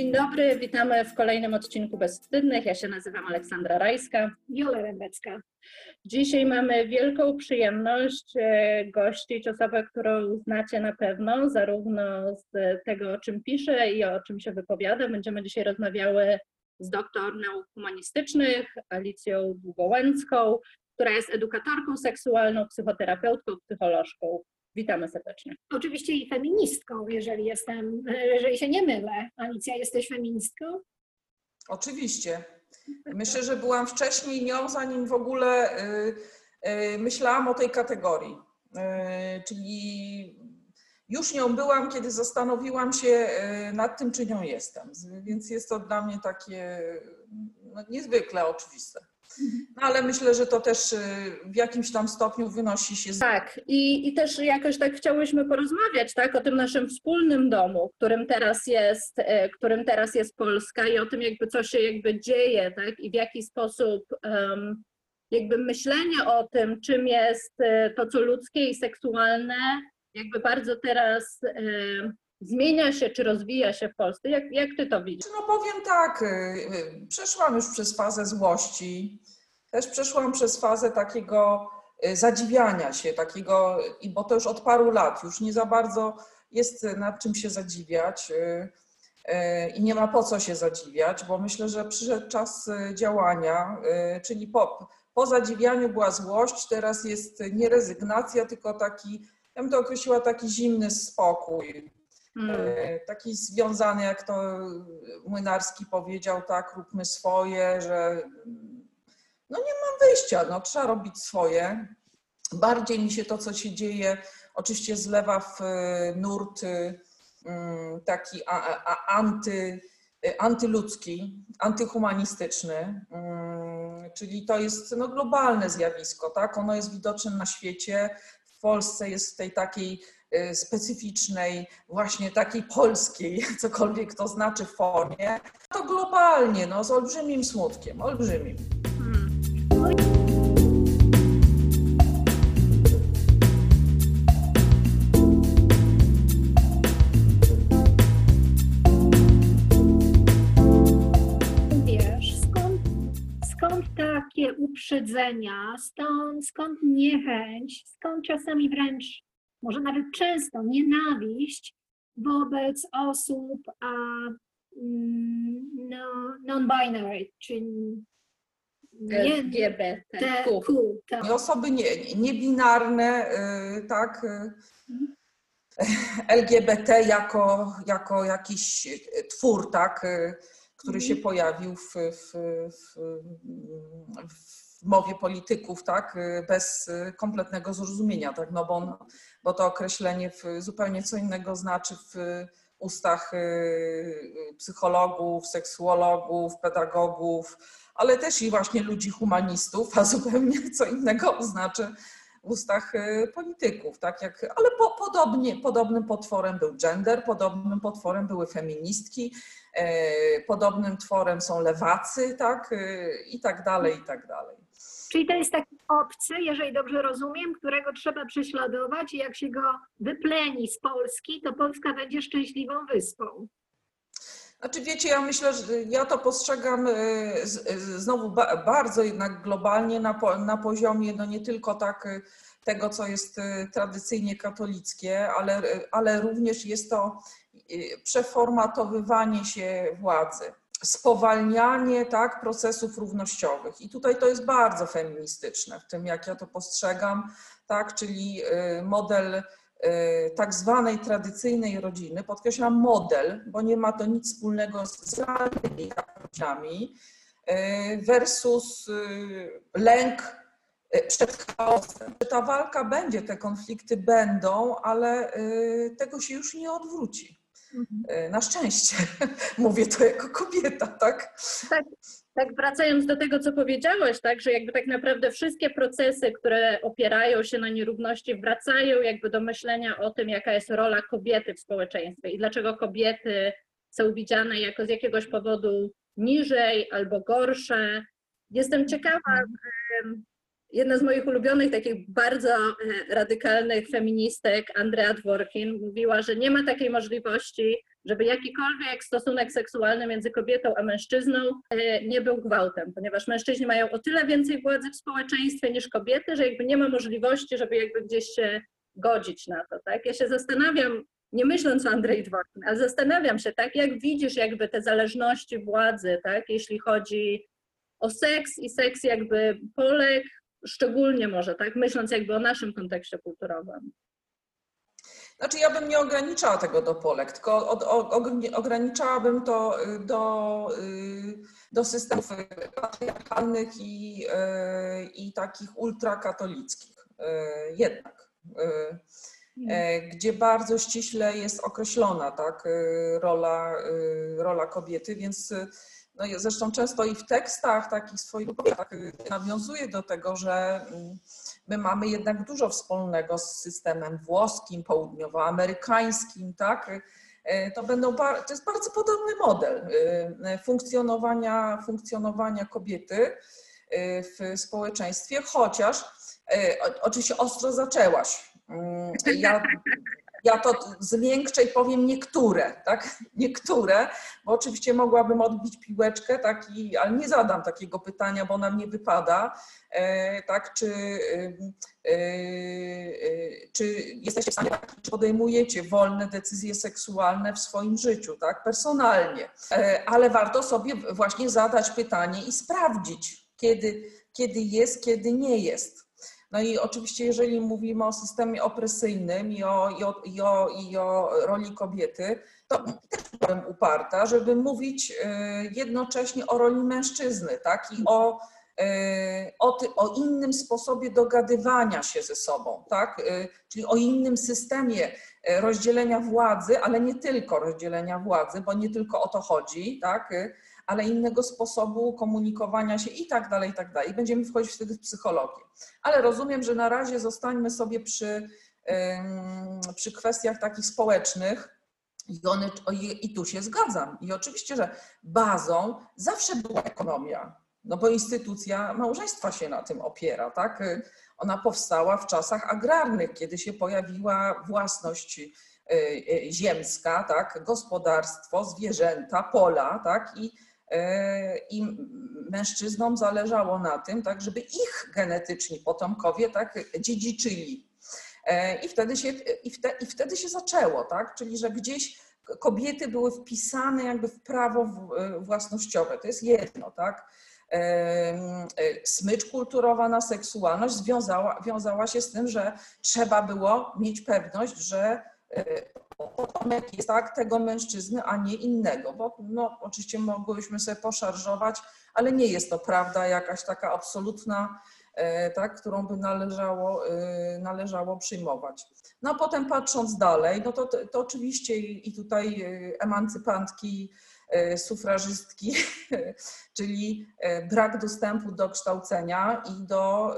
Dzień dobry, witamy w kolejnym odcinku Bezwstydnych. Ja się nazywam Aleksandra Rajska. Jola Rębecka. Dzisiaj mamy wielką przyjemność e, gościć osobę, którą znacie na pewno, zarówno z tego, o czym pisze i o czym się wypowiada. Będziemy dzisiaj rozmawiały z doktor nauk humanistycznych, Alicją Długołęcką, która jest edukatorką seksualną, psychoterapeutką, psycholożką. Witamy serdecznie. Oczywiście i feministką, jeżeli jestem, jeżeli się nie mylę. Alicja, jesteś feministką? Oczywiście. Myślę, że byłam wcześniej nią, zanim w ogóle y, y, myślałam o tej kategorii. Y, czyli już nią byłam, kiedy zastanowiłam się nad tym, czy nią jestem. Więc jest to dla mnie takie no, niezwykle oczywiste. No, ale myślę, że to też y, w jakimś tam stopniu wynosi się. Tak, i, i też jakoś tak chciałyśmy porozmawiać tak, o tym naszym wspólnym domu, którym teraz jest, y, którym teraz jest Polska i o tym jakby co się jakby dzieje, tak, i w jaki sposób um, jakby myślenie o tym, czym jest y, to, co ludzkie i seksualne, jakby bardzo teraz zmienia się czy rozwija się w Polsce? Jak, jak ty to widzisz? No powiem tak, y, y, przeszłam już przez fazę złości, też przeszłam przez fazę takiego y, zadziwiania się, takiego, bo to już od paru lat, już nie za bardzo jest nad czym się zadziwiać i nie ma po co się zadziwiać, bo myślę, że przyszedł czas działania, czyli po, po zadziwianiu była złość, teraz jest nie rezygnacja, tylko taki, ja bym to określiła, taki zimny spokój Hmm. E, taki związany, jak to Młynarski powiedział, tak, róbmy swoje, że no nie mam wyjścia, no trzeba robić swoje. Bardziej mi się to, co się dzieje, oczywiście zlewa w e, nurt mm, taki anty, e, antyludzki, antyhumanistyczny, mm, czyli to jest no, globalne zjawisko, tak? Ono jest widoczne na świecie. W Polsce jest w tej takiej specyficznej, właśnie takiej polskiej, cokolwiek to znaczy formie, to globalnie, no, z olbrzymim smutkiem, olbrzymim. Uprzedzenia, stąd, skąd niechęć, skąd czasami wręcz może nawet często nienawiść wobec osób a, mm, no, non-binary, czyli LGBTQ. Tak. Osoby nie, niebinarne, y, tak, y. LGBT jako, jako jakiś twór, tak, y, który się mhm. pojawił w, w, w, w w mowie polityków, tak, bez kompletnego zrozumienia, tak, no bo, bo to określenie zupełnie co innego znaczy w ustach y, psychologów, seksuologów, pedagogów, ale też i właśnie ludzi humanistów, a zupełnie co innego znaczy w ustach y, polityków, tak jak, ale po, podobnie, podobnym potworem był gender, podobnym potworem były feministki, e, podobnym tworem są lewacy, tak, y, i tak dalej, i tak dalej. Czyli to jest taki obcy, jeżeli dobrze rozumiem, którego trzeba prześladować i jak się go wypleni z Polski, to Polska będzie szczęśliwą wyspą. Znaczy wiecie, ja myślę, że ja to postrzegam e, znowu bardzo jednak globalnie na, na poziomie no nie tylko tak e, tego, co jest tradycyjnie katolickie, ale, ale również jest to przeformatowywanie się władzy spowalnianie tak, procesów równościowych. I tutaj to jest bardzo feministyczne w tym, jak ja to postrzegam, tak, czyli y, model y, tak zwanej tradycyjnej rodziny, podkreślam model, bo nie ma to nic wspólnego z realnymi rodzinami, y, versus lęk przed chaosem. Ta walka będzie, te konflikty będą, ale tego się już nie odwróci. Mhm. E, na szczęście. Mówię to jako kobieta, tak? Tak, tak wracając do tego, co powiedziałeś, tak, że jakby tak naprawdę wszystkie procesy, które opierają się na nierówności, wracają jakby do myślenia o tym, jaka jest rola kobiety w społeczeństwie i dlaczego kobiety są widziane jako z jakiegoś powodu niżej albo gorsze. Jestem ciekawa, mhm. Jedna z moich ulubionych, takich bardzo e, radykalnych feministek, Andrea Dworkin, mówiła, że nie ma takiej możliwości, żeby jakikolwiek stosunek seksualny między kobietą a mężczyzną e, nie był gwałtem, ponieważ mężczyźni mają o tyle więcej władzy w społeczeństwie niż kobiety, że jakby nie ma możliwości, żeby jakby gdzieś się godzić na to, tak? Ja się zastanawiam, nie myśląc o Andrzej Dworkin, ale zastanawiam się, tak, jak widzisz jakby te zależności władzy, tak, jeśli chodzi o seks i seks jakby Polek, szczególnie może, tak, myśląc jakby o naszym kontekście kulturowym. Znaczy ja bym nie ograniczała tego do Polek, tylko od, o, ogr- ograniczałabym to y, do, y, do systemów patriarchalnych i, y, i takich ultrakatolickich jednak. y, e, Gdzie bardzo ściśle jest określona tak, rola, rola kobiety, więc no, ja zresztą często i w tekstach takich swoich tak, y, nawiązuję do tego, że mm, my mamy jednak dużo wspólnego z systemem włoskim, południowoamerykańskim, tak? E, To, będą, to jest bardzo podobny model funkcjonowania, funkcjonowania kobiety w społeczeństwie, chociaż oczywiście ostro zaczęłaś. Mm, Ja, ja to zmiękczę i powiem niektóre, tak? Niektóre, bo oczywiście mogłabym odbić piłeczkę, tak, i, ale nie zadam takiego pytania, bo nam nie wypada, e, tak, czy, e, e, czy jesteście w stanie, czy podejmujecie wolne decyzje seksualne w swoim życiu, tak, personalnie, ale warto sobie właśnie zadać pytanie i sprawdzić, kiedy, kiedy jest, kiedy nie jest. No i oczywiście, jeżeli mówimy o systemie opresyjnym i o, i o, i o, i o roli kobiety, to też byłem uparta, żeby mówić e, jednocześnie o roli mężczyzny, tak? I o, e, o, ty, o innym sposobie dogadywania się ze sobą, tak? E, Czyli o innym systemie rozdzielenia władzy, ale nie tylko rozdzielenia władzy, bo nie tylko o to chodzi, tak? E, Ale innego sposobu komunikowania się i tak dalej, i tak dalej. Będziemy wchodzić wtedy w psychologię. Ale rozumiem, że na razie zostańmy sobie przy, przy kwestiach takich społecznych. I, one, i tu się zgadzam. I oczywiście, że bazą zawsze była ekonomia, no bo instytucja małżeństwa się na tym opiera, tak? Ona powstała w czasach agrarnych, kiedy się pojawiła własność y, y, ziemska, tak? Gospodarstwo, zwierzęta, pola, tak? I, I mężczyznom zależało na tym, tak, żeby ich genetyczni potomkowie tak dziedziczyli. E, I wtedy się, i wte, i wtedy się zaczęło, tak? Czyli że gdzieś kobiety były wpisane jakby w prawo e, własnościowe. To jest jedno, tak? E, Smycz kulturowa na seksualność związała, wiązała się z tym, że trzeba było mieć pewność, że e, potomek jest tak tego mężczyzny, a nie innego, bo no, oczywiście mogłyśmy sobie poszarżować, ale nie jest to prawda jakaś taka absolutna, e, tak, którą by należało, e, należało przyjmować. No a potem patrząc dalej, no to, to, oczywiście i tutaj e, emancypantki, sufrażystki, czyli brak dostępu do kształcenia i do,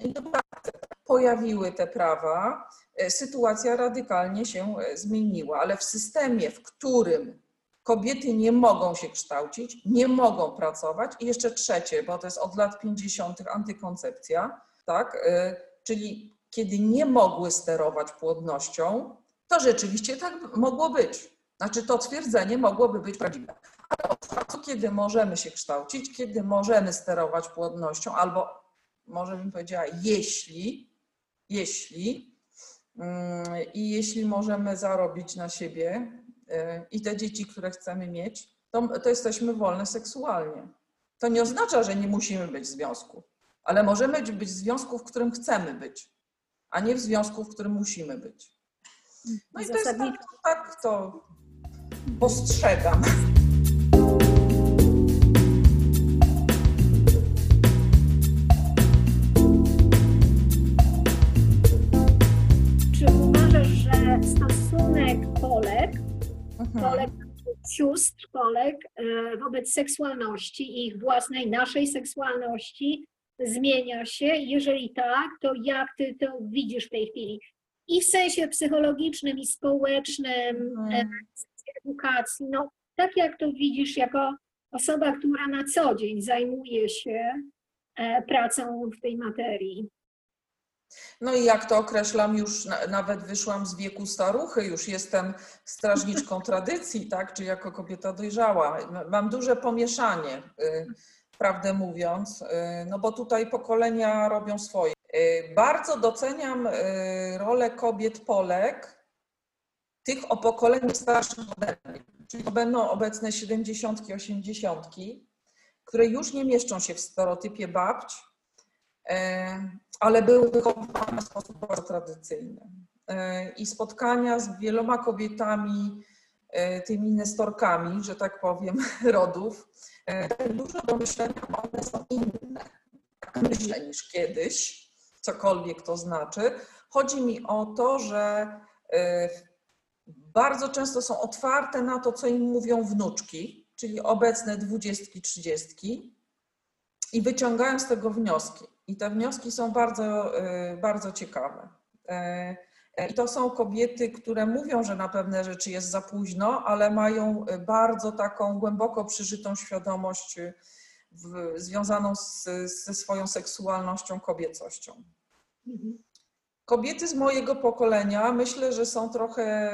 i do pracy. Pojawiły te prawa, sytuacja radykalnie się e, zmieniła, ale w systemie, w którym kobiety nie mogą się kształcić, nie mogą pracować i jeszcze trzecie, bo to jest od lat 50. antykoncepcja, tak, e, czyli kiedy nie mogły sterować płodnością, to rzeczywiście tak mogło być. Znaczy to twierdzenie mogłoby być prawdziwe. Ale od czasu, kiedy możemy się kształcić, kiedy możemy sterować płodnością, albo może bym powiedziała, jeśli, jeśli i jeśli możemy zarobić na siebie y, i te dzieci, które chcemy mieć, to, to jesteśmy wolne seksualnie. To nie oznacza, że nie musimy być w związku, ale możemy być w związku, w którym chcemy być, a nie w związku, w którym musimy być. No i to jest tak, tak to postrzegam. Stosunek Polek, Mhm. Polek, sióstr Polek e, wobec seksualności i ich własnej, naszej seksualności zmienia się? Jeżeli tak, to jak ty to widzisz w tej chwili? I w sensie psychologicznym, i społecznym, e, Mhm. edukacji, no tak jak to widzisz jako osoba, która na co dzień zajmuje się e, pracą w tej materii. No i jak to określam, już na, nawet wyszłam z wieku staruchy, już jestem strażniczką tradycji, tak, czy jako kobieta dojrzała. Mam duże pomieszanie, y, prawdę mówiąc, y, no bo tutaj pokolenia robią swoje. Y, Bardzo doceniam rolę kobiet Polek, tych o pokoleniu starszym ode mnie, czyli to będą obecne 70, 80, które już nie mieszczą się w stereotypie babć, ale były wychowywane w sposób bardzo tradycyjny. I spotkania z wieloma kobietami, e, tymi nestorkami, że tak powiem, rodów, e, dużo do myślenia, one są inne, tak myślę, niż kiedyś, cokolwiek to znaczy. Chodzi mi o to, że e, bardzo często są otwarte na to, co im mówią wnuczki, czyli obecne dwudziestki, trzydziestki i wyciągają z tego wnioski. I te wnioski są bardzo, y, bardzo ciekawe. E, e, I to są kobiety, które mówią, że na pewne rzeczy jest za późno, ale mają bardzo taką głęboko przeżytą świadomość w, związaną z, ze swoją seksualnością, kobiecością. Mhm. Kobiety z mojego pokolenia myślę, że są trochę,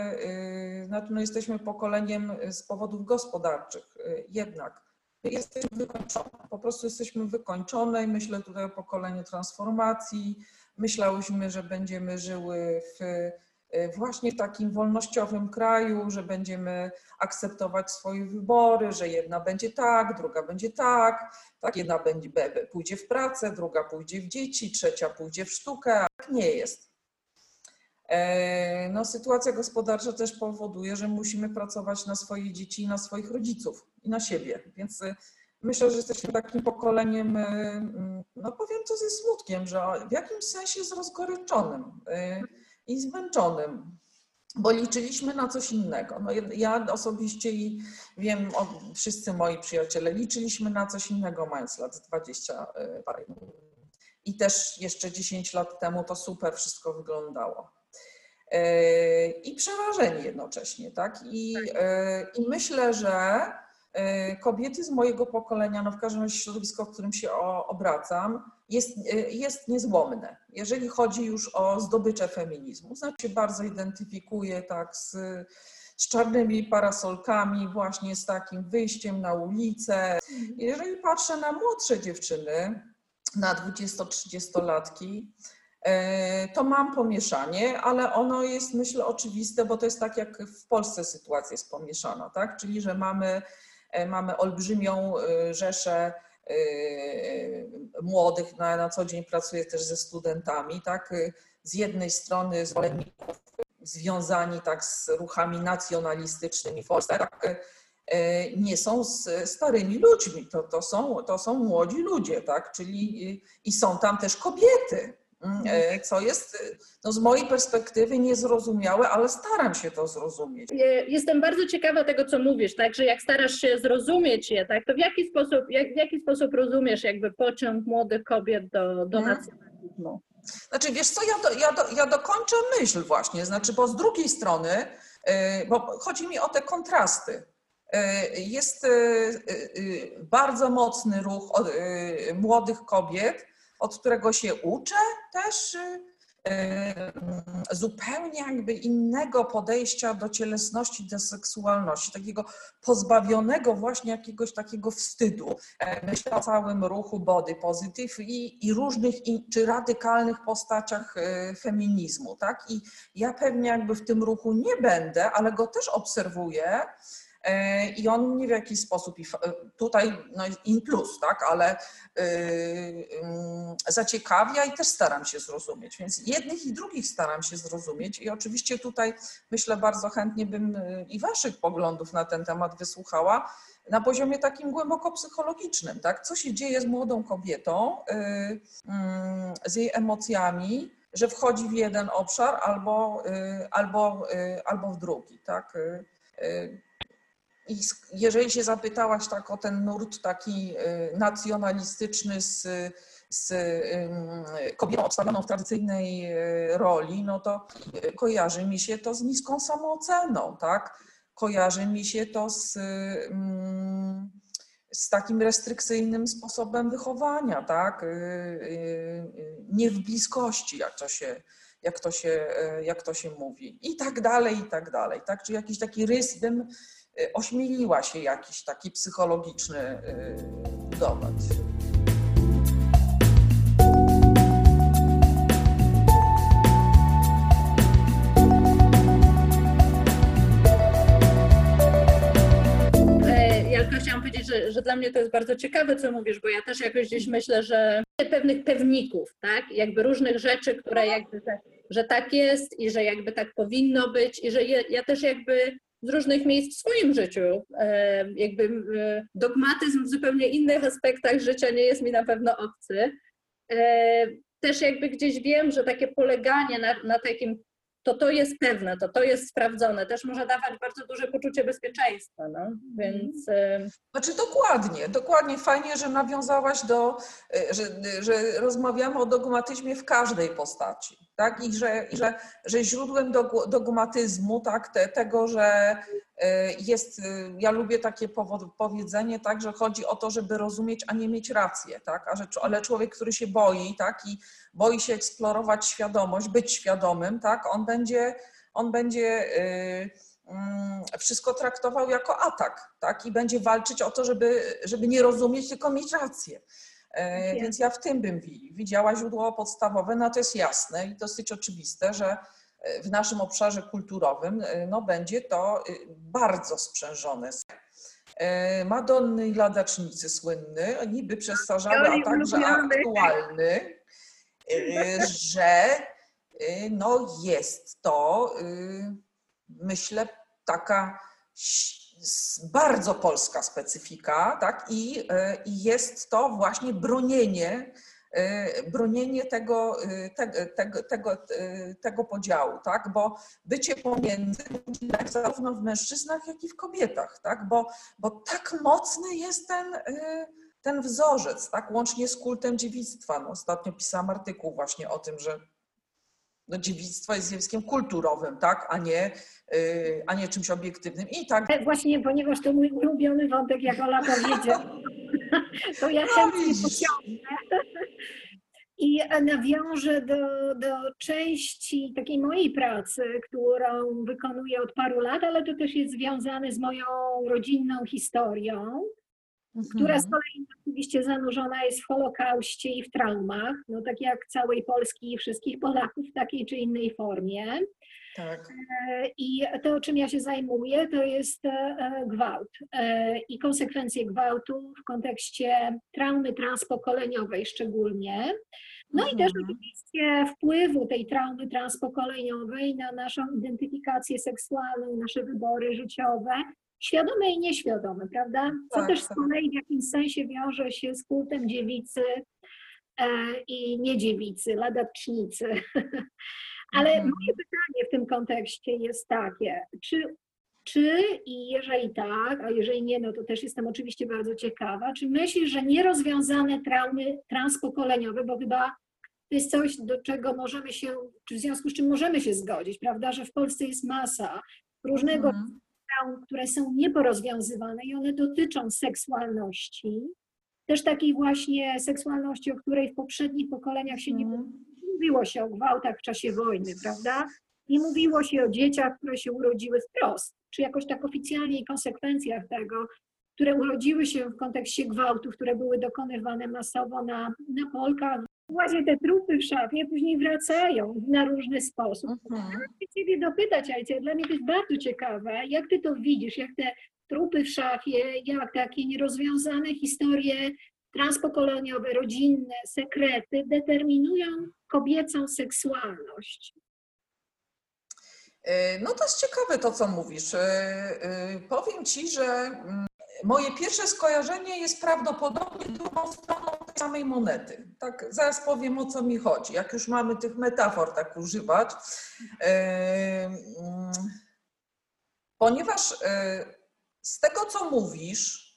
znaczy no jesteśmy pokoleniem z powodów gospodarczych jednak. My Jesteśmy wykończone, po prostu jesteśmy wykończone i myślę tutaj o pokoleniu transformacji. Myślałyśmy, że będziemy żyły w, y, właśnie takim wolnościowym kraju, że będziemy akceptować swoje wybory, że jedna będzie tak, druga będzie tak, tak jedna będzie, pójdzie w pracę, druga pójdzie w dzieci, trzecia pójdzie w sztukę, tak nie jest. E, No, sytuacja gospodarcza też powoduje, że musimy pracować na swoje dzieci na swoich rodziców i na siebie. Więc e, myślę, że jesteśmy takim pokoleniem, e, no powiem to ze smutkiem, że w jakimś sensie zrozgoryczonym i zmęczonym, bo liczyliśmy na coś innego. No, ja- osobiście i wiem, o, wszyscy moi przyjaciele liczyliśmy na coś innego, mając lat 20 e, parę. I też jeszcze 10 lat temu to super wszystko wyglądało. I przerażeni jednocześnie, tak? I, e, i myślę, że e, kobiety z mojego pokolenia, no w każdym razie środowisko, w którym się obracam, jest, e, jest niezłomne. Jeżeli chodzi już o zdobycze feminizmu, znaczy się bardzo identyfikuje tak z, z czarnymi parasolkami, właśnie z takim wyjściem na ulicę. Jeżeli patrzę na młodsze dziewczyny, na 20-30-latki, E, to mam pomieszanie, ale ono jest myślę oczywiste, bo to jest tak jak w Polsce sytuacja jest pomieszana, tak? Czyli że mamy, e, mamy olbrzymią e, rzeszę e, młodych, na, na co dzień pracuję też ze studentami, tak? E, Z jednej strony zwolenników związani tak z ruchami nacjonalistycznymi w Polsce, tak? e, nie są starymi ludźmi, to, to, są, to są młodzi ludzie, tak? Czyli i- są tam też kobiety, e, co jest e, no, z mojej perspektywy niezrozumiałe, ale staram się to zrozumieć. E, Jestem bardzo ciekawa tego, co mówisz, tak, że jak starasz się zrozumieć je, tak, to w jaki sposób, jak, w jaki sposób rozumiesz jakby pociąg młodych kobiet do, do Mhm. nacjonalizmu? Znaczy, wiesz co, ja, do, ja, do, ja dokończę myśl właśnie, znaczy, bo z drugiej strony, e, bo chodzi mi o te kontrasty. E, Jest e, e, bardzo mocny ruch od, e, młodych kobiet, od którego się uczę też e, e, zupełnie jakby innego podejścia do cielesności, do seksualności, takiego pozbawionego właśnie jakiegoś takiego wstydu. E, Myślę o całym ruchu body positive i, i różnych, in, czy radykalnych postaciach e, feminizmu, tak? I ja pewnie jakby w tym ruchu nie będę, ale go też obserwuję. E, I on mnie w jakiś sposób, e, tutaj no in plus, tak, ale y, ym, zaciekawia i też staram się zrozumieć. Więc jednych i drugich staram się zrozumieć i oczywiście tutaj myślę bardzo chętnie bym i waszych poglądów na ten temat wysłuchała na poziomie takim głęboko psychologicznym, tak? Co się dzieje z młodą kobietą, ym, z jej emocjami, że wchodzi w jeden obszar albo, albo, albo w drugi, tak? I jeżeli się zapytałaś tak o ten nurt taki y, nacjonalistyczny z, z kobietą obstawioną w tradycyjnej y, roli, no to y, kojarzy mi się to z niską samooceną, tak? Kojarzy mi się to z, z takim restrykcyjnym sposobem wychowania, tak? Nie w bliskości, jak to się, jak to się, jak to się mówi. I tak dalej, i tak dalej. Tak? Czy jakiś taki rys bym ośmieliła się jakiś taki psychologiczny e, budować. E, chciałam powiedzieć, że, że dla mnie to jest bardzo ciekawe, co mówisz, bo ja też jakoś gdzieś myślę, że pewnych pewników, tak? Jakby różnych rzeczy, które jakby, że tak jest i że jakby tak powinno być i że je, ja też jakby z różnych miejsc w swoim życiu, e, jakby e, dogmatyzm w zupełnie innych aspektach życia nie jest mi na pewno obcy. E, Też jakby gdzieś wiem, że takie poleganie na, na takim to to jest pewne, to to jest sprawdzone, też może dawać bardzo duże poczucie bezpieczeństwa, no, więc e, Znaczy dokładnie, dokładnie. Fajnie, że nawiązałaś do, y, że, że rozmawiamy o dogmatyzmie w każdej postaci, tak? I że, i że, że źródłem dog- dogmatyzmu, tak, te, tego, że y, jest, y, ja lubię takie powiedzenie, tak, że chodzi o to, żeby rozumieć, a nie mieć rację, tak? A że, ale człowiek, który się boi, tak, i boi się eksplorować świadomość, być świadomym, tak, on będzie, on będzie y, mm, wszystko traktował jako atak, tak? I będzie walczyć o to, żeby, żeby nie rozumieć, tylko mieć rację. Jest. Więc ja w tym bym wi- widziała źródło podstawowe, no to jest jasne i dosyć oczywiste, że w naszym obszarze kulturowym e, no, będzie to e, bardzo sprzężone. E, Madonny i ladacznicy słynny, niby przestarzały, a Oj, także aktualny, że no, jest to, myślę, taka bardzo polska specyfika, tak? I, I jest to właśnie bronienie, bronienie tego, te- tego, tego, e, tego podziału, tak? Bo bycie pomiędzy zarówno w mężczyznach, jak i w kobietach, tak? Bo, bo tak mocny jest ten, ten wzorzec, tak? Łącznie z kultem dziewictwa. No, ostatnio pisałam artykuł właśnie o tym, że no, dziewictwo jest zjawiskiem kulturowym, tak? A nie, y, a nie czymś obiektywnym. I tak E, Właśnie, ponieważ to mój ulubiony wątek, jak Ola powiedziała, to ja chętnie widzisz. pociągnę i nawiążę do, do części takiej mojej pracy, którą wykonuję od paru lat, ale to też jest związane z moją rodzinną historią, która z Mhm. kolei oczywiście zanurzona jest w Holokauście i w traumach, no tak jak całej Polski i wszystkich Polaków w takiej czy innej formie. Tak. E, I to, czym ja się zajmuję, to jest e, gwałt e, i konsekwencje gwałtu w kontekście traumy transpokoleniowej szczególnie. No i też Mhm. oczywiście wpływu tej traumy transpokoleniowej na naszą identyfikację seksualną, nasze wybory życiowe, świadome i nieświadome, prawda? Co Tak, też z tak. kolei w jakimś sensie wiąże się z kultem dziewicy i niedziewicy, ladacznicy. Ale Mhm. moje pytanie w tym kontekście jest takie, czy, czy i jeżeli tak, a jeżeli nie, no to też jestem oczywiście bardzo ciekawa, czy myślisz, że nierozwiązane traumy transpokoleniowe, bo chyba to jest coś, do czego możemy się, czy w związku z czym możemy się zgodzić, prawda, że w Polsce jest masa różnego Mhm. traum, które są nieporozwiązywane i one dotyczą seksualności, też takiej właśnie seksualności, o której w poprzednich pokoleniach się nie Mhm. Mówiło się o gwałtach w czasie wojny, prawda? Nie mówiło się o dzieciach, które się urodziły wprost, czy jakoś tak oficjalnie i konsekwencjach tego, które urodziły się w kontekście gwałtów, które były dokonywane masowo na, na Polkach. Właśnie te trupy w szafie później wracają na różny sposób. Mhm. Chcę Ciebie dopytać, Ajcie, dla mnie to jest bardzo ciekawe, jak Ty to widzisz, jak te trupy w szafie, jak takie nierozwiązane historie transpokoleniowe, rodzinne, sekrety determinują kobiecą seksualność. Y, No to jest ciekawe to, co mówisz. Y, y, Powiem Ci, że mm, moje pierwsze skojarzenie jest prawdopodobnie drugą stroną tej samej monety. Tak, zaraz powiem, o co mi chodzi, jak już mamy tych metafor tak używać. Mm, Ponieważ z tego, co mówisz,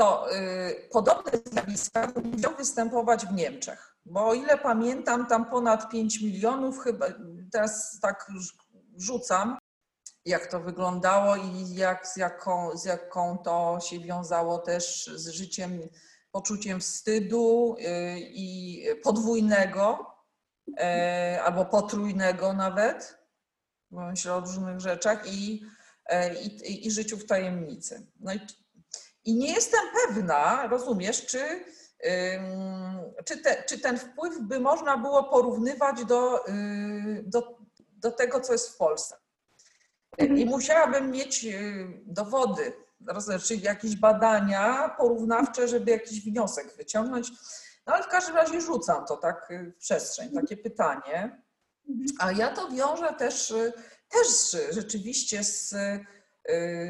to y, podobne zjawiska będą występować w Niemczech. Bo o ile pamiętam, tam ponad 5 milionów, chyba teraz tak rzucam, jak to wyglądało i jak, z, jaką, z jaką to się wiązało też z życiem, poczuciem wstydu y, i podwójnego, e, albo potrójnego nawet, bo myślę o różnych rzeczach i, i, i życiu w tajemnicy. No i, i nie jestem pewna, rozumiesz, czy, czy, te, czy ten wpływ by można było porównywać do, y, do, do tego, co jest w Polsce. I musiałabym mieć y, dowody, czyli jakieś badania porównawcze, żeby jakiś wniosek wyciągnąć. No ale w każdym razie rzucam to tak y, w przestrzeń, takie pytanie. A ja to wiążę też, też rzeczywiście z,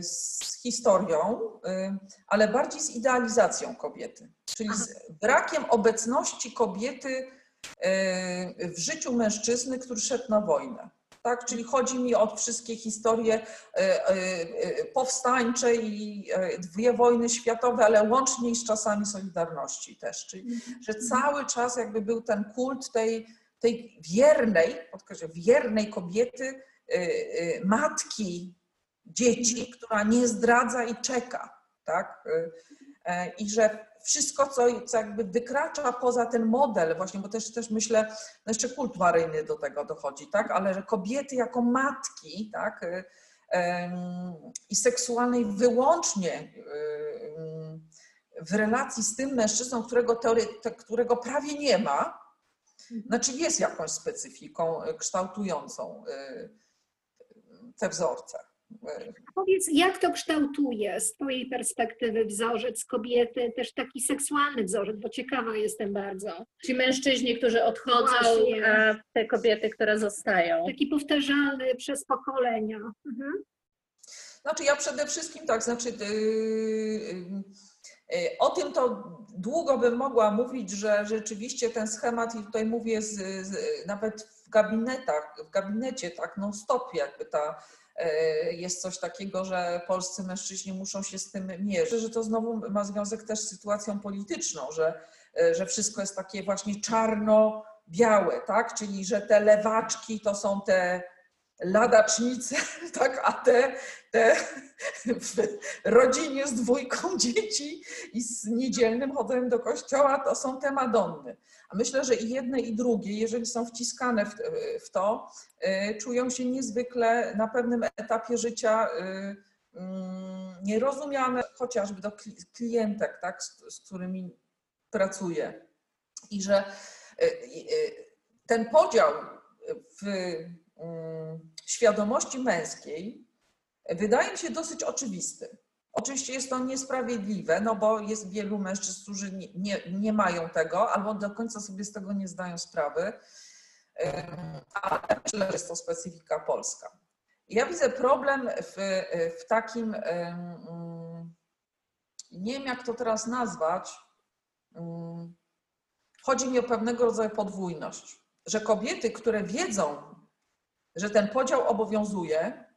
z historią, y, ale bardziej z idealizacją kobiety, czyli z brakiem obecności kobiety y, w życiu mężczyzny, który szedł na wojnę. Tak, czyli chodzi mi o wszystkie historie y, y, y, powstańcze i y, dwie wojny światowe, ale łącznie z czasami Solidarności też. Czyli, że cały czas jakby był ten kult tej, tej wiernej, podkreślę, wiernej kobiety, y, y, matki dzieci, która nie zdradza i czeka, tak? Y, e, I że wszystko, co, jakby wykracza poza ten model, właśnie, bo też, też myślę, no jeszcze kult maryjny do tego dochodzi, tak? Ale że kobiety jako matki, tak? Y, I seksualnej wyłącznie y, w relacji z tym mężczyzną, którego, którego prawie nie ma, znaczy jest jakąś specyfiką kształtującą te wzorce. Powiedz, jak to kształtuje z Twojej perspektywy wzorzec kobiety, też taki seksualny wzorzec, bo ciekawa jestem bardzo. Ci mężczyźni, którzy odchodzą, Właśnie. a te kobiety, które zostają. Taki powtarzalny przez pokolenia. Mhm. Znaczy ja przede wszystkim tak, znaczy yy, yy, yy, o tym to długo bym mogła mówić, że rzeczywiście ten schemat i tutaj mówię z, z, nawet w gabinetach, w gabinecie tak non stop jakby ta jest coś takiego, że polscy mężczyźni muszą się z tym mierzyć, że to znowu ma związek też z sytuacją polityczną, że, yy, że wszystko jest takie właśnie czarno-białe, tak? Czyli że te lewaczki to są te ladacznice, tak, a te, te w rodzinie z dwójką dzieci i z niedzielnym chodem do kościoła to są te Madonny. A myślę, że i jedne i drugie, jeżeli są wciskane w, w to, y, czują się niezwykle na pewnym etapie życia y, mm, nierozumiane, chociażby do kli- klientek, tak, z, z którymi pracuję. I że y, ten podział w mm, świadomości męskiej wydaje mi się dosyć oczywisty. Oczywiście jest to niesprawiedliwe, no bo jest wielu mężczyzn, którzy nie, nie, nie mają tego albo do końca sobie z tego nie zdają sprawy, ale myślę, że jest to specyfika polska. Ja widzę problem w, w takim, nie wiem jak to teraz nazwać, chodzi mi o pewnego rodzaju podwójność, że kobiety, które wiedzą, że ten podział obowiązuje,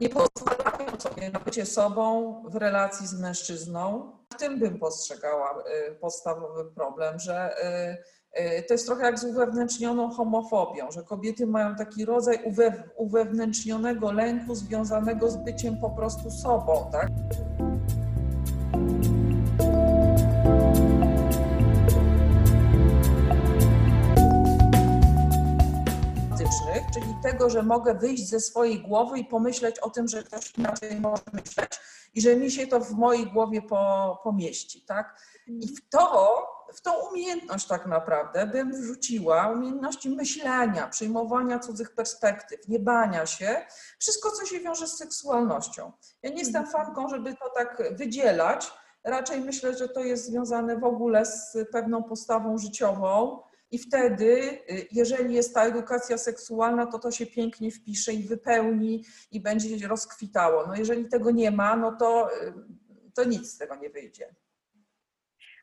nie pozwalają sobie na bycie sobą w relacji z mężczyzną. W tym bym postrzegała y, podstawowy problem, że y, y, to jest trochę jak z uwewnętrznioną homofobią, że kobiety mają taki rodzaj uwe- uwewnętrznionego lęku związanego z byciem po prostu sobą, tak? Tego, że mogę wyjść ze swojej głowy i pomyśleć o tym, że ktoś inaczej może myśleć i że mi się to w mojej głowie po, pomieści, tak? I w to, w tą umiejętność tak naprawdę bym wrzuciła umiejętności myślenia, przyjmowania cudzych perspektyw, nie bania się, wszystko, co się wiąże z seksualnością. Ja nie jestem fanką, żeby to tak wydzielać, raczej myślę, że to jest związane w ogóle z pewną postawą życiową, i wtedy, y, jeżeli jest ta edukacja seksualna, to to się pięknie wpisze i wypełni i będzie rozkwitało. No jeżeli tego nie ma, no to, y, to nic z tego nie wyjdzie.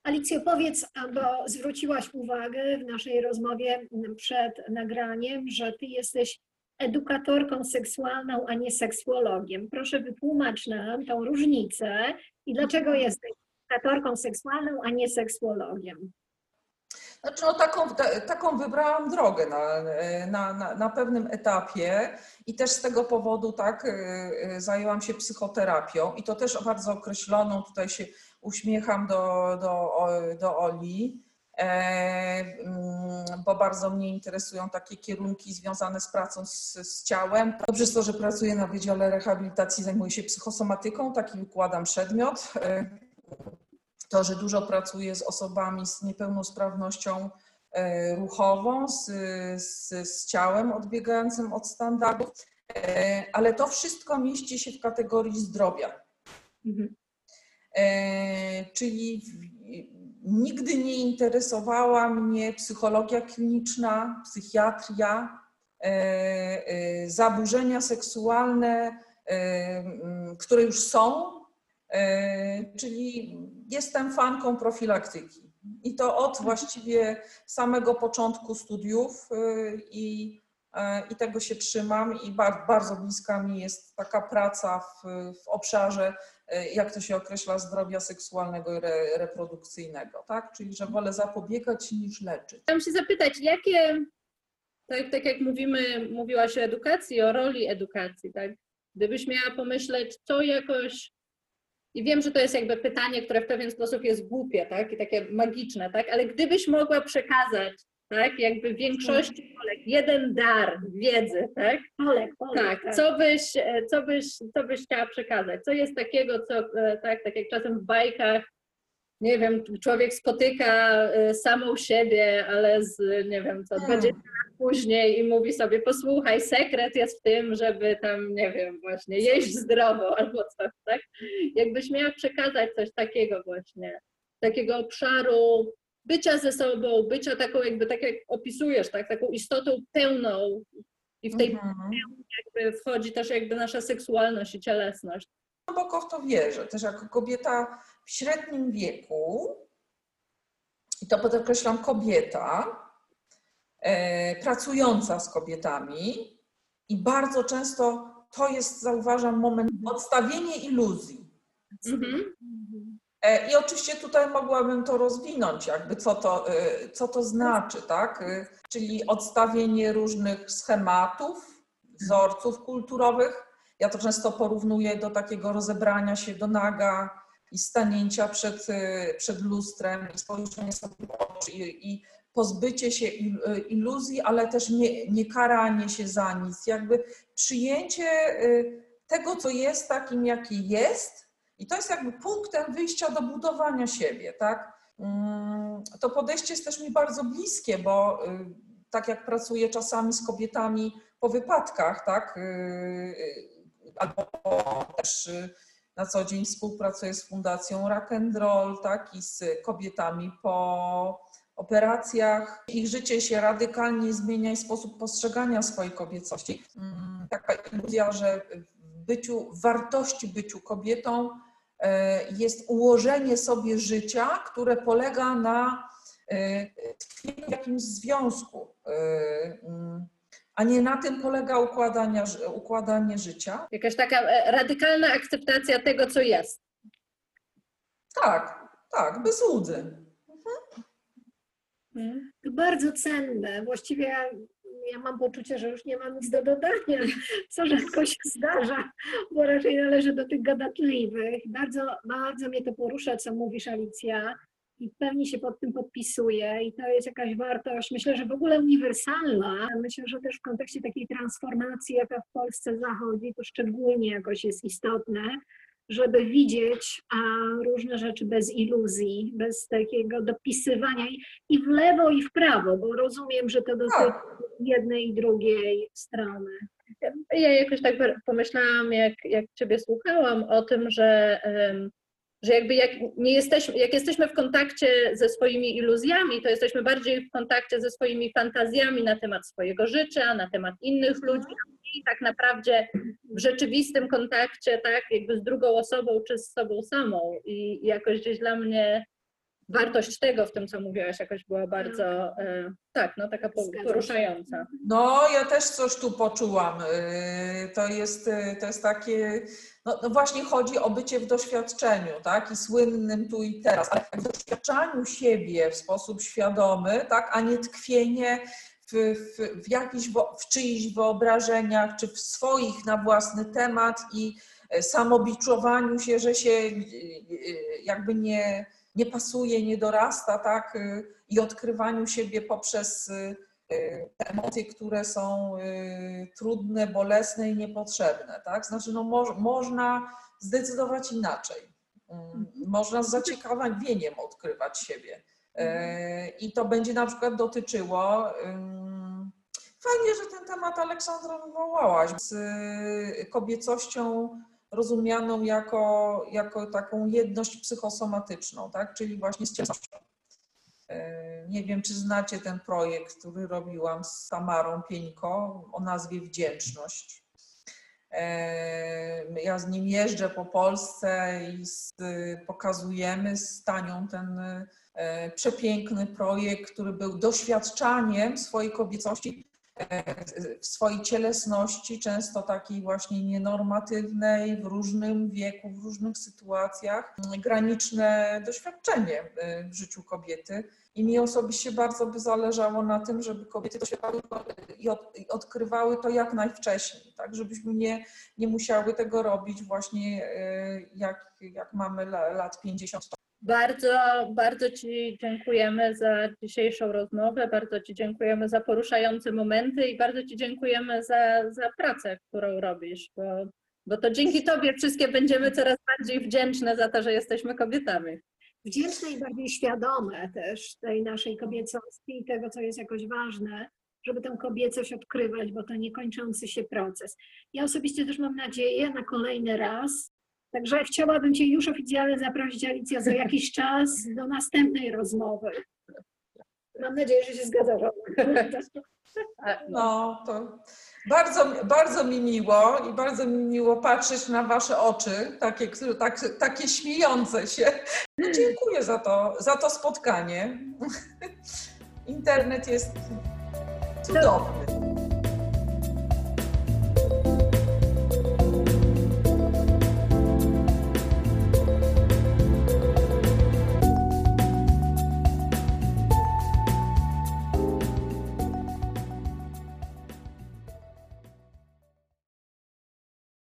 Alicjo, powiedz, bo zwróciłaś uwagę w naszej rozmowie przed nagraniem, że Ty jesteś edukatorką seksualną, a nie seksuologiem. Proszę wytłumacz nam tą różnicę i dlaczego jesteś edukatorką seksualną, a nie seksuologiem. Znaczy, no taką, ta, taką wybrałam drogę na, na, na, na pewnym etapie i też z tego powodu tak y, y, zajęłam się psychoterapią i to też bardzo określoną, tutaj się uśmiecham do, do, do Oli, e, mm, bo bardzo mnie interesują takie kierunki związane z pracą z, z ciałem. Dobrze jest to, że pracuję na Wydziale Rehabilitacji, zajmuję się psychosomatyką, taki wykładam przedmiot. To, że dużo pracuję z osobami z niepełnosprawnością ruchową, z, z, z ciałem odbiegającym od standardów, ale to wszystko mieści się w kategorii zdrowia. Mhm. Czyli nigdy nie interesowała mnie psychologia kliniczna, psychiatria, e, e, zaburzenia seksualne, e, które już są, czyli jestem fanką profilaktyki. I to od właściwie samego początku studiów i, i tego się trzymam i bardzo bliska mi jest taka praca w, w obszarze E, jak to się określa, zdrowia seksualnego i re, reprodukcyjnego, tak? Czyli, że wolę zapobiegać niż leczyć. Chciałam się zapytać, jakie, tak, tak jak mówimy, mówiłaś o edukacji, o roli edukacji, tak? Gdybyś miała pomyśleć, co jakoś i wiem, że to jest jakby pytanie, które w pewien sposób jest głupie, tak? I takie magiczne, tak? Ale gdybyś mogła przekazać tak? Jakby większości Polek, jeden dar wiedzy, tak? Polek, Polek. Tak, tak. Co, byś, co, byś, co byś chciała przekazać? Co jest takiego, co, e, tak, tak jak czasem w bajkach, nie wiem, człowiek spotyka e, samą siebie, ale z, nie wiem, co, 20 hmm. lat później i mówi sobie, posłuchaj, sekret jest w tym, żeby tam, nie wiem, właśnie jeść zdrowo albo coś, tak? Jakbyś miała przekazać coś takiego właśnie, takiego obszaru bycia ze sobą, bycia taką jakby, tak jak opisujesz, tak, taką istotą pełną i w tej mhm. jakby wchodzi też jakby nasza seksualność i cielesność. Głęboko w to wierzę, też jako kobieta w średnim wieku, i to podkreślam kobieta, e, pracująca z kobietami i bardzo często to jest, zauważam, moment odstawienie iluzji. Mhm. E, I oczywiście tutaj mogłabym to rozwinąć, jakby co to, e, co to znaczy, tak? Czyli odstawienie różnych schematów, wzorców kulturowych. Ja to często porównuję do takiego rozebrania się do naga i stanięcia przed, przed lustrem i spojrzenie sobie w oczy i, i pozbycie się iluzji, ale też nie, nie karanie się za nic. Jakby przyjęcie tego, co jest takim, jaki jest, i to jest jakby punktem wyjścia do budowania siebie, tak? Mm, to podejście jest też mi bardzo bliskie, bo tak jak pracuję czasami z kobietami po wypadkach, tak? Albo też na co dzień współpracuję z Fundacją Rock and Roll, tak? I z kobietami po operacjach. Ich życie się radykalnie zmienia i sposób postrzegania swojej kobiecości. Mm, taka iluzja, że w byciu, wartości byciu kobietą E, jest ułożenie sobie życia, które polega na e, w jakimś związku, e, mm, a nie na tym polega układanie, układanie życia. Jakaś taka radykalna akceptacja tego, co jest. Tak, tak, bez łudzy. Mhm. To bardzo cenne. Właściwie ja mam poczucie, że już nie mam nic do dodania, co rzadko się zdarza, bo raczej należy do tych gadatliwych. Bardzo, bardzo mnie to porusza, co mówisz, Alicja, i pewnie się pod tym podpisuję i to jest jakaś wartość, myślę, że w ogóle uniwersalna. Myślę, że też w kontekście takiej transformacji, jaka w Polsce zachodzi, to szczególnie jakoś jest istotne, żeby widzieć a, różne rzeczy bez iluzji, bez takiego dopisywania i w lewo, i w prawo, bo rozumiem, że to dotyczy tak. jednej i drugiej strony. Ja jakoś tak pomyślałam, jak, jak Ciebie słuchałam o tym, że że jakby jak nie jesteśmy, jak jesteśmy w kontakcie ze swoimi iluzjami, to jesteśmy bardziej w kontakcie ze swoimi fantazjami na temat swojego życia, na temat innych ludzi, i tak naprawdę w rzeczywistym kontakcie, tak, jakby z drugą osobą czy z sobą samą. I jakoś gdzieś dla mnie wartość tego w tym, co mówiłaś, jakoś była bardzo, e, tak, no taka poruszająca. No, ja też coś tu poczułam. E, to jest, e, to jest takie, no, no, właśnie chodzi o bycie w doświadczeniu, tak, i słynnym tu i teraz, ale w doświadczaniu siebie w sposób świadomy, tak, a nie tkwienie w, w, w, jakichś, w czyichś wyobrażeniach, czy w swoich na własny temat i samobiczowaniu się, że się jakby nie nie pasuje, nie dorasta, tak? Y, i odkrywaniu siebie poprzez y, y, te emocje, które są y, trudne, bolesne i niepotrzebne. Tak? Znaczy, no, mo można zdecydować inaczej. Mm, Można z zaciekawieniem odkrywać siebie. E, I to będzie na przykład dotyczyło. Fajnie, że ten temat Aleksandra wywołałaś. Z y, kobiecością rozumianą jako, jako taką jedność psychosomatyczną, tak? czyli właśnie z cielesnością. E, Nie wiem, czy znacie ten projekt, który robiłam z Tamarą Pieńko o nazwie Wdzięczność. E, Ja z nim jeżdżę po Polsce i z, pokazujemy z Tanią ten e, przepiękny projekt, który był doświadczaniem swojej kobiecości, w swojej cielesności, często takiej właśnie nienormatywnej, w różnym wieku, w różnych sytuacjach, graniczne doświadczenie e, w życiu kobiety. I mi osobiście bardzo by zależało na tym, żeby kobiety doświadczały i, od, i odkrywały to jak najwcześniej, tak? Żebyśmy nie, nie musiały tego robić właśnie e, jak, jak mamy la- lat 50. Bardzo, bardzo Ci dziękujemy za dzisiejszą rozmowę, bardzo Ci dziękujemy za poruszające momenty i bardzo Ci dziękujemy za, za pracę, którą robisz, bo, bo to dzięki Tobie wszystkie będziemy coraz bardziej wdzięczne za to, że jesteśmy kobietami. wdzięczne i bardziej świadome też tej naszej kobiecości i tego, co jest jakoś ważne, żeby tę kobiecość odkrywać, bo to niekończący się proces. Ja osobiście też mam nadzieję na kolejny raz. Także chciałabym Cię już oficjalnie zaprosić, Alicja, za jakiś czas do następnej rozmowy. Mam nadzieję, że się zgadzasz. No, to bardzo, bardzo mi miło i bardzo mi miło patrzeć na Wasze oczy, takie, tak, takie śmiejące się. No, dziękuję za to, za to spotkanie. Internet jest cudowny.